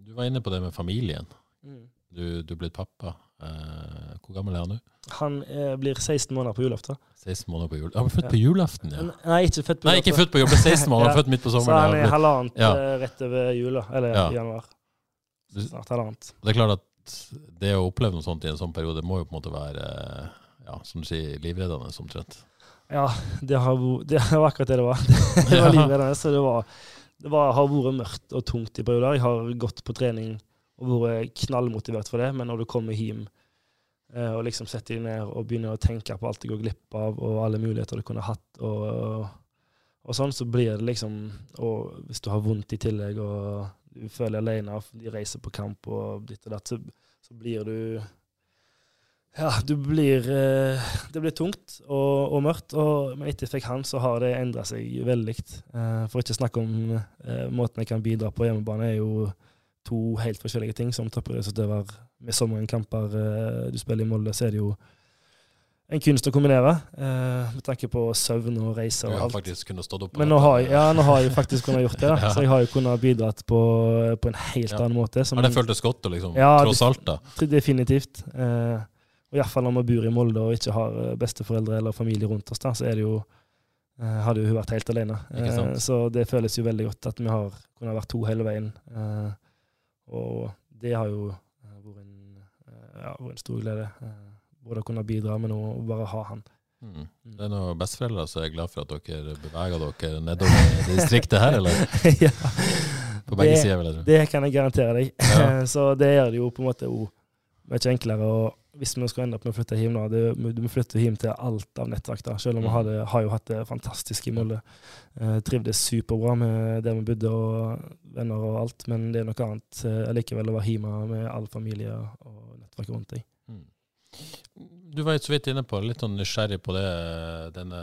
du var inne på det med familien. Mm. Du, du er blitt pappa. Eh, hvor gammel er han nå? Han eh, blir 16 måneder på julaften. 16 måneder på jul. Han ble født Ja. på julaften, ja. Nei, ikke født på Nei, ikke født på jul, ble 16 måneder, Ja. født midt på Så sommeren. han er halvannet Ja. eh, rett over jula, eller Ja. januar. Snart halvannet. Det er klart at det å oppleve noe sånt i en sånn periode må jo på en måte være ja, som du sier, livreddende omtrent. Ja, det, har, det var akkurat det det var. Det var livreddende. Så det, var, det var, har vært mørkt og tungt i perioder. Jeg har gått på trening og vært knallmotivert for det, men når du kommer hjem eh, og liksom setter deg ned og begynner å tenke på alt du går glipp av, og alle muligheter du kunne hatt, og, og sånn, så blir det liksom Og hvis du har vondt i tillegg, og føler deg alene, de reiser på kamp og ditt og datt, så, så blir du ja, du blir eh, Det blir tungt og, og mørkt, og, men etter jeg fikk han, så har det endra seg veldig. Eh, for ikke å snakke om eh, måten jeg kan bidra på hjemmebane, er jo to helt forskjellige ting. Som toppidrettsutøver med mange kamper du spiller i Molde, så er det jo en kunst å kombinere, eh, med tanke på søvn og reiser og alt. Men nå har, jeg, ja, nå har jeg faktisk kunnet gjort det. Ja. så jeg har jo kunnet bidratt på, på en helt Ja. annen måte. Har det føltes godt liksom, Ja, tross alt, da? Definitivt. Eh, og Iallfall når vi bor i Molde og ikke har eh, besteforeldre eller familie rundt oss, da, så er det jo eh, hadde jo hun vært helt alene. Eh, så det føles jo veldig godt at vi har kunnet vært to hele veien. Eh, og det har jo eh, vært en, ja, vært en stor glede. Eh, å kunne bidra, med noe, å bare ha han. Mm. Det er noen besteforeldre som er glad for at dere beveger dere nedover i distriktet her, eller? ja. På begge Det- sider, vil jeg tro. Det kan jeg garantere deg. Ja. så det gjør det jo på en måte også mye enklere. Og hvis vi skal ende opp med å flytte hjem nå, det, du må flytte hjem til alt av nettverk. da, Selv om vi Mm. har, det, har jo hatt det fantastisk i Molde. Eh, trivdes superbra med der vi bodde og venner og alt, men det er noe annet eh, likevel å være hjemme med all familie og nettverk rundt deg. Du var så vidt inne på, litt sånn nysgjerrig på det, denne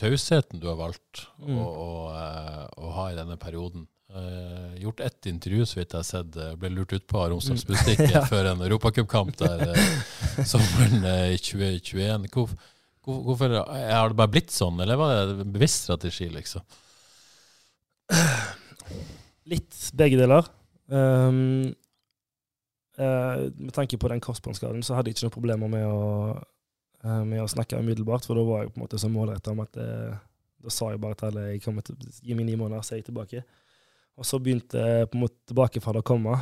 tausheten du har valgt Mm. å, å, eh, å ha i denne perioden. Uh, gjort ett intervju, så vidt jeg har sett, eh, ble lurt ut på av Romsdals Mm. Ja. før en europacupkamp der sommeren i 2021. Hvor, hvor, hvorfor Har det bare blitt sånn, eller var det en bevisst strategi, liksom? Litt begge deler. Um, eh, med tanke på den korsbåndskaden, så hadde jeg ikke noen problemer med å, eh, med å snakke umiddelbart, for da var jeg på en måte så målretta om at eh, da sa jeg bare til alle jeg kommer til gi meg ni måneder, så er jeg tilbake. Og så begynte på en måte tilbakefallet å komme,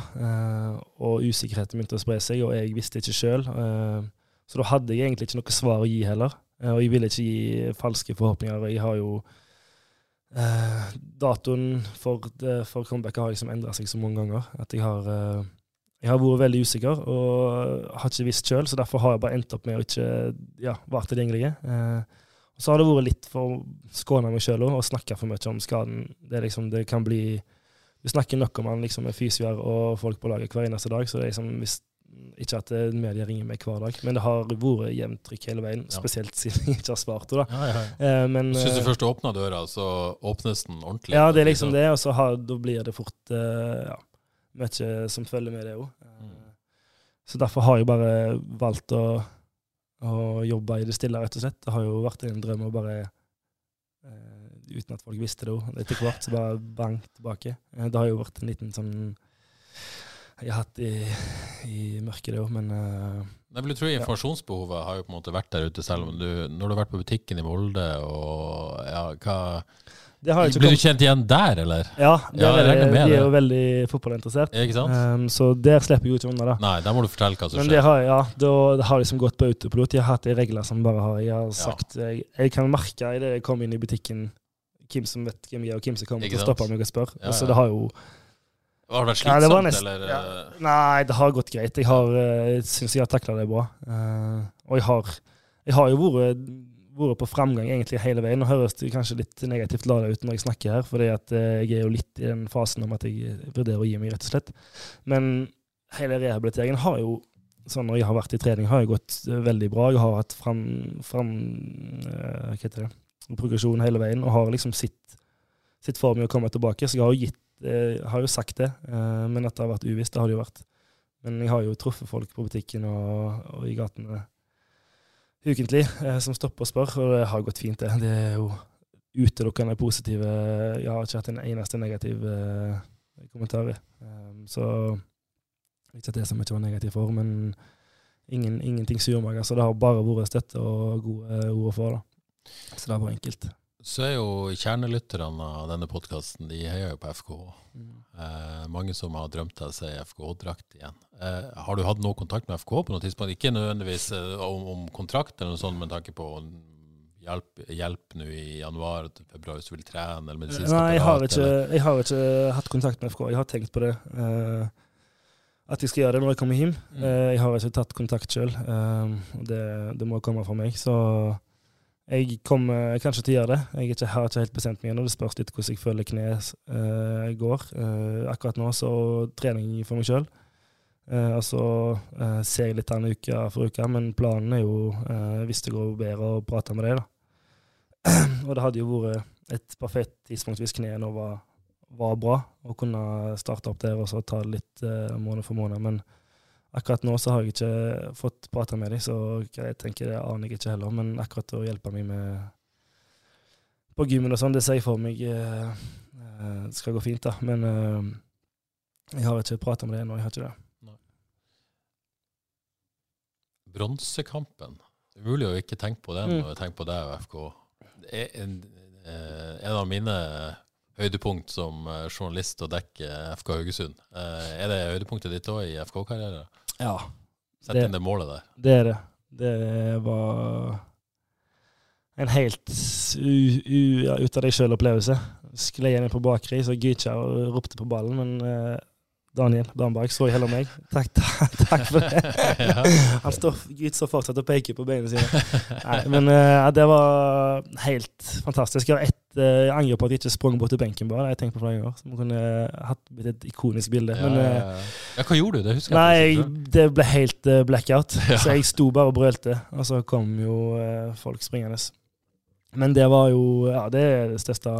og usikkerheten begynte å spre seg, og jeg visste ikke sjøl. så da hadde jeg egentlig ikke noe svar å gi heller, og jeg ville ikke gi falske forhåpninger. Jeg har jo datoen for, for comebacket har liksom endra seg så mange ganger at jeg har, jeg har vært veldig usikker og har ikke visst sjøl, så derfor har jeg bare endt opp med å ikke ja, være tilgjengelig. Eh, så har det vært litt for å skåne meg sjøl og snakke for mye om skaden. Det, er liksom, det kan bli Vi snakker nok om han liksom med fysioer og folk på laget hver eneste dag, så det er liksom hvis, ikke at eh, media ringer meg hver dag, men det har vært jevnt trykk hele veien, Ja. spesielt siden jeg ikke har svart henne. da. Ja, ja. Eh, men, Syns du eh, først du åpna døra, så åpnes den ordentlig? ja, det er liksom det, og så har, da blir det fort eh, ja, mye som følger med det òg. Mm. Så derfor har jeg bare valgt å, å jobbe i det stille, rett og slett. Det har jo vært en drøm å bare uh, Uten at folk visste det òg. Etter hvert så bare bang tilbake. Eh, det har jo vært en liten sånn Jeg har hatt i, i mørket, det òg, men uh, Jeg vil tro informasjonsbehovet har jo på en måte vært der ute, selv om du Når du har vært på butikken i Molde og ja, hva det Blir du kjent igjen der, eller? Ja, Ja, er de er jo veldig fotballinteressert. Um, så der slipper jeg jo ikke unna, da. Nei, der må du fortelle hva som Men det skjer. har, ja, da, det har liksom gått på autopilot. Jeg har hatt de regler som bare har Jeg har sagt jeg, jeg kan merke idet jeg kommer inn i butikken hvem som vet hvem jeg er, og hvem som kommer til å stoppe meg og spørre. Ja, så det har jo Har det vært Ja, det var slitsomt, nesten- eller? ja. eh, Nei, det har gått greit. Jeg har, eh, syns jeg har takla det bra. Uh, og jeg har, jeg har jo vært, vært på framgang egentlig hele veien. Nå høres det kanskje litt negativt lada ut når jeg snakker her, at eh, jeg er jo litt i den fasen om at jeg vurderer å gi meg, rett og slett. Men hele rehabiliteringen har jo sånn når jeg har vært i trening, har jo gått eh, veldig bra. Jeg har hatt fram, fram eh, Hva heter det? Progresjon hele veien, og har liksom sitt, sitt for meg å komme tilbake. Så jeg har jo gitt har jo sagt det, men at det har vært uvisst, det har det jo vært. Men jeg har jo truffet folk på butikken og, og i gatene ukentlig eh, som stopper og spør, og det har gått fint, det. Det er jo utelukkende positive Jeg har ikke hatt en eneste negativ eh, kommentar. Um, så ikke at det så mye var negativ for, men ingen, ingenting surmager. så det har bare vært støtte og gode ord å få. Så det er bare enkelt. Så er jo kjernelytterne av denne podkasten, de heier jo på FKH. Mm. Eh, mange som har drømt av seg FKH-drakt igjen. Eh, har du hatt noe kontakt med FKH på noe tidspunkt? Ikke nødvendigvis eh, om, om, kontrakt eller noe sånt, med tanke på hjelp, hjelp nå i januar februar hvis du vil trene, eller medisinsk Nei, jeg har, ikke, jeg har, ikke, hatt kontakt med FKH. Jeg har tenkt på det. Eh, at jeg skal gjøre det når jeg kommer hjem. Mm. Eh, jeg har ikke tatt kontakt sjøl. Eh, det, det, må komme fra meg. Så jeg kommer kanskje til å gjøre det. Jeg ikke, har ikke helt bestemt meg ennå. Det spørs litt hvordan jeg føler kneet uh, går. Uh, akkurat nå så trening for meg sjøl. Uh, og så ser jeg litt an uke for uke, men planen er jo, hvis det går bedre, å prate med deg, da. og det hadde jo vært et perfekt tidspunkt hvis kneet nå var, var, bra, å kunne starte opp der og så ta det litt måned for måned. Men Akkurat nå så har jeg ikke fått prata med dem, så jeg tenker det aner jeg ikke heller. Men akkurat å hjelpe meg med på gymmen og sånn, det ser jeg for meg eh, eh, skal gå fint, da. Men eh, jeg har ikke prata med det ennå. Jeg har ikke det. Bronsekampen. Umulig å ikke tenke på den mm. når jeg tenker på deg og FK. En, eh, en av mine høydepunkt som eh, journalist å dekke FK Haugesund. Er det høydepunktet ditt òg i FK-karrieren? Ja. Sett inn det målet der. Det er det. Det var en helt ut av deg sjøl-opplevelse. Sklei inn på bakri, så og ropte på ballen, men uh, Daniel Bernberg så heller meg. Takk, takk, takk for det. Han står, Gud står fortsatt og peker på beina sine. Nei, men uh, det var helt fantastisk. Jeg har ett uh, jeg angrer på at jeg ikke sprang bort til benken bare. Jeg tenkte på flere ganger. Som kunne hatt blitt et ikonisk bilde. Ja, men, ja, ja. Hva gjorde du? Det husker nei, jeg Nei, det ble helt blackout. Så jeg sto bare og brølte, og så kom jo folk springende. Men det var jo Ja, det er det største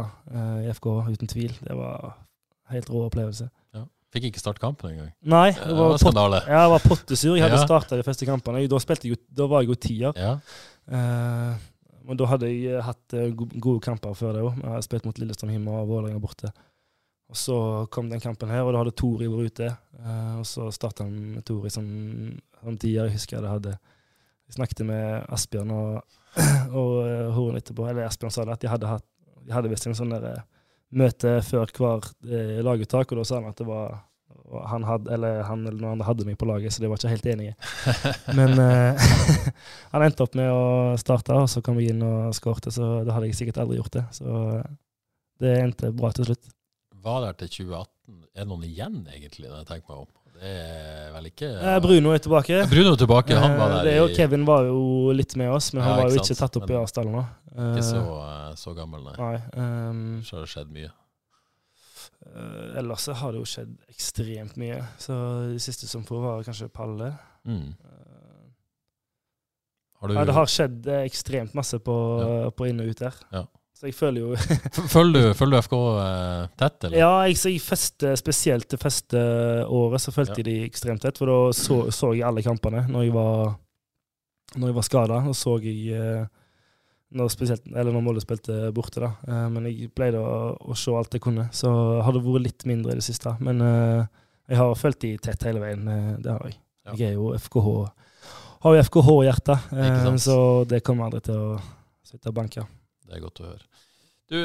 i FK, uten tvil. Det var helt rå opplevelse. Ja. Fikk ikke starte kampen engang? Nei, det var, det var pot jeg var pottesur. Jeg hadde ja. starta de første kampene. Da, jeg, da var jeg jo tier. Ja. Uh, men da hadde jeg eh, hatt eh, gode kamper før det òg. Jeg har spilt mot Lillestrøm Himmel og Vålerenga borte. Og så kom den kampen her, og da hadde Tori vært ute. Uh, og så starta han med Tori som, som tier. Jeg husker jeg det hadde Jeg snakket med Asbjørn og, og uh, Horen etterpå, eller Asbjørn sa det, at de hadde, hatt, de hadde visst en sånn der, møte før hver eh, laguttak, og da sa han at det var han hadde, eller han eller noen andre hadde meg på laget, så de var ikke helt enige. Men eh, han endte opp med å starte, og så kom jeg inn og skårte, så da hadde jeg sikkert aldri gjort det. Så det endte bra til slutt. Var der til 2018. Er det noen igjen, egentlig, når jeg tenker meg om? Det er vel ikke ja. Bruno er tilbake. Bruno er tilbake, han var der det er jo, Kevin var jo litt med oss, men han ja, var jo ikke tatt opp i Arsdal nå. Ikke så, så gammel, nei. nei um, så har det skjedd mye. Ellers har det jo skjedd ekstremt mye. Så de siste som får, var kanskje Palle. Mm. Har du, ja, det har skjedd eh, ekstremt masse på, ja. på inn og ut der. Ja. Så jeg føler jo følger, du, følger du FK uh, tett, eller? Ja, jeg, jeg feste, spesielt det første året så fulgte jeg de ekstremt tett. For da så, så, jeg alle kampene når jeg var, når var skada. Og så jeg når, spesielt, eller når Molde spilte borte, da. Men jeg pleide å, å, se alt jeg kunne. Så har det vært litt mindre i det siste. Men jeg har fulgt de tett hele veien. Det har jeg. Ja. Jeg er jo FKH. Har jo FKH-hjerte, så det kommer aldri til å sitte og banke. Det er godt å høre. Du,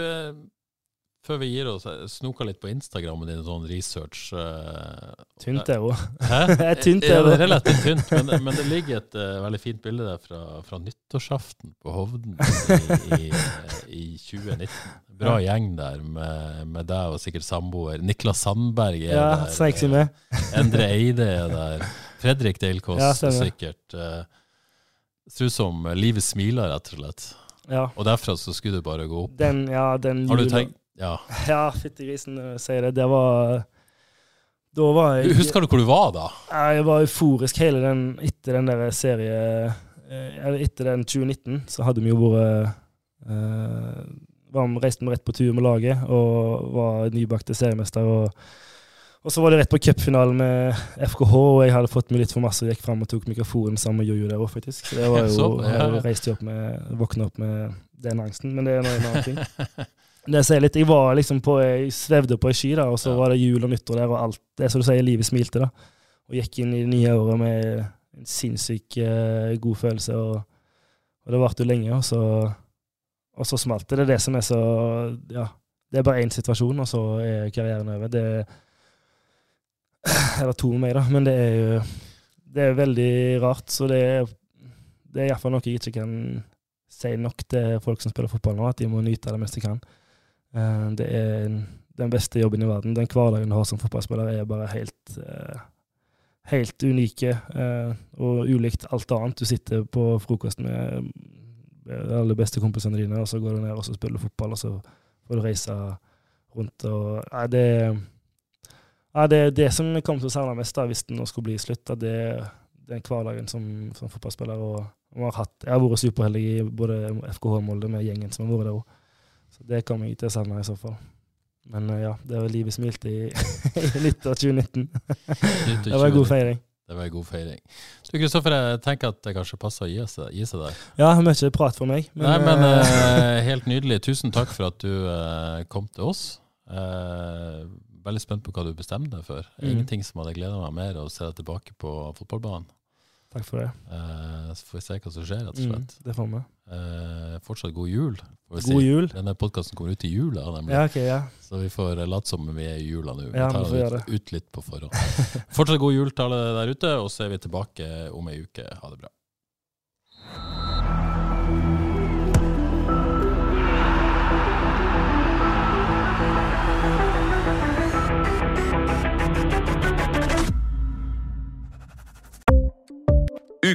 før vi gir oss, snoka litt på Instagrammen din, sånn research. Uh, tynt er jo. Hæ? tynt er det. Relativt tynt, men, men, det ligger et uh, veldig fint bilde der fra, fra nyttårsaften på Hovden i, i, i 2019. Bra gjeng der med, med, deg og sikkert samboer. Niklas Sandberg er ja, der. Sexy med. Endre Eide er der. Fredrik Deilkås ja, sikkert. Uh, ser ut som livet smiler, rett og slett. Ja. Og derfra så skulle det bare gå opp. Den, ja, den Har du tenkt ja, ja fyttegrisen eh, sier det. Det var Da var jeg Husker du hvor du var da? Jeg var euforisk hele den etter den der serie eh, Etter den 2019 så hadde vi jo vært uh, var, Reiste vi rett på tur med laget og var nybakte seriemester. og og så var det rett på cupfinalen med FKH, og jeg hadde fått meg litt for masse og gikk fram og tok mikrofonen sammen med Jojo der òg, faktisk. Det var jo, så, ja. Jeg reiste opp med, våkna opp med den angsten, men det er en annen ting. Det jeg litt. Jeg var liksom på, jeg svevde på ei sky, da, og så ja. var det jul og nyttår der, og alt det som du sier, livet smilte. da. Og gikk inn i det nye året med en sinnssykt uh, god følelse, og, og det varte jo lenge. Og så, og så smalt det. Det er det som er så Ja, det er bare én situasjon, og så er karrieren over. Det Eller to med meg, da, men det er jo det er veldig rart. Så det er, det er iallfall noe jeg ikke kan si nok til folk som spiller fotball nå, at de må nyte det mest de kan. Uh, det er den beste jobben i verden. Den hverdagen du har som fotballspiller, er bare helt uh, helt unike uh, og ulikt alt annet. Du sitter på frokost med de aller beste kompisene dine, og så går du ned og så spiller du fotball, og så får du reise rundt og Nei, det ja, det er det som kommer til å savne mest da, hvis det nå skulle bli slutt. Det er den hverdagen som, som fotballspiller. og, har hatt, Jeg har vært superheldig i både FKH og Molde med gjengen som har vært der òg. Så det kommer jeg til å savne i så fall. Men uh, ja, det var livet smilte i, i nyttår 2019. det var en god feiring. Det var en god feiring. Du Kristoffer, jeg tenker at det kanskje passer å gi seg, gi seg der. Ja, mye prat for meg. Men, Nei, men uh, helt nydelig. Tusen takk for at du uh, kom til oss. Uh, veldig spent på hva du bestemte deg for. Mm. Ingenting som hadde gleda meg mer å se deg tilbake på fotballbanen. Takk for det. Eh, så får vi se hva som skjer, rett og slett. Mm, det får vi. Eh, fortsatt god jul. God si. jul. Denne podkasten kommer ut i jula, Ja, okay, ja. Så vi får late som vi er i jula nå. Ja, vi tar det ut, ut, litt på forhånd. fortsatt god jul til alle der ute, og så er vi tilbake om ei uke. Ha det bra.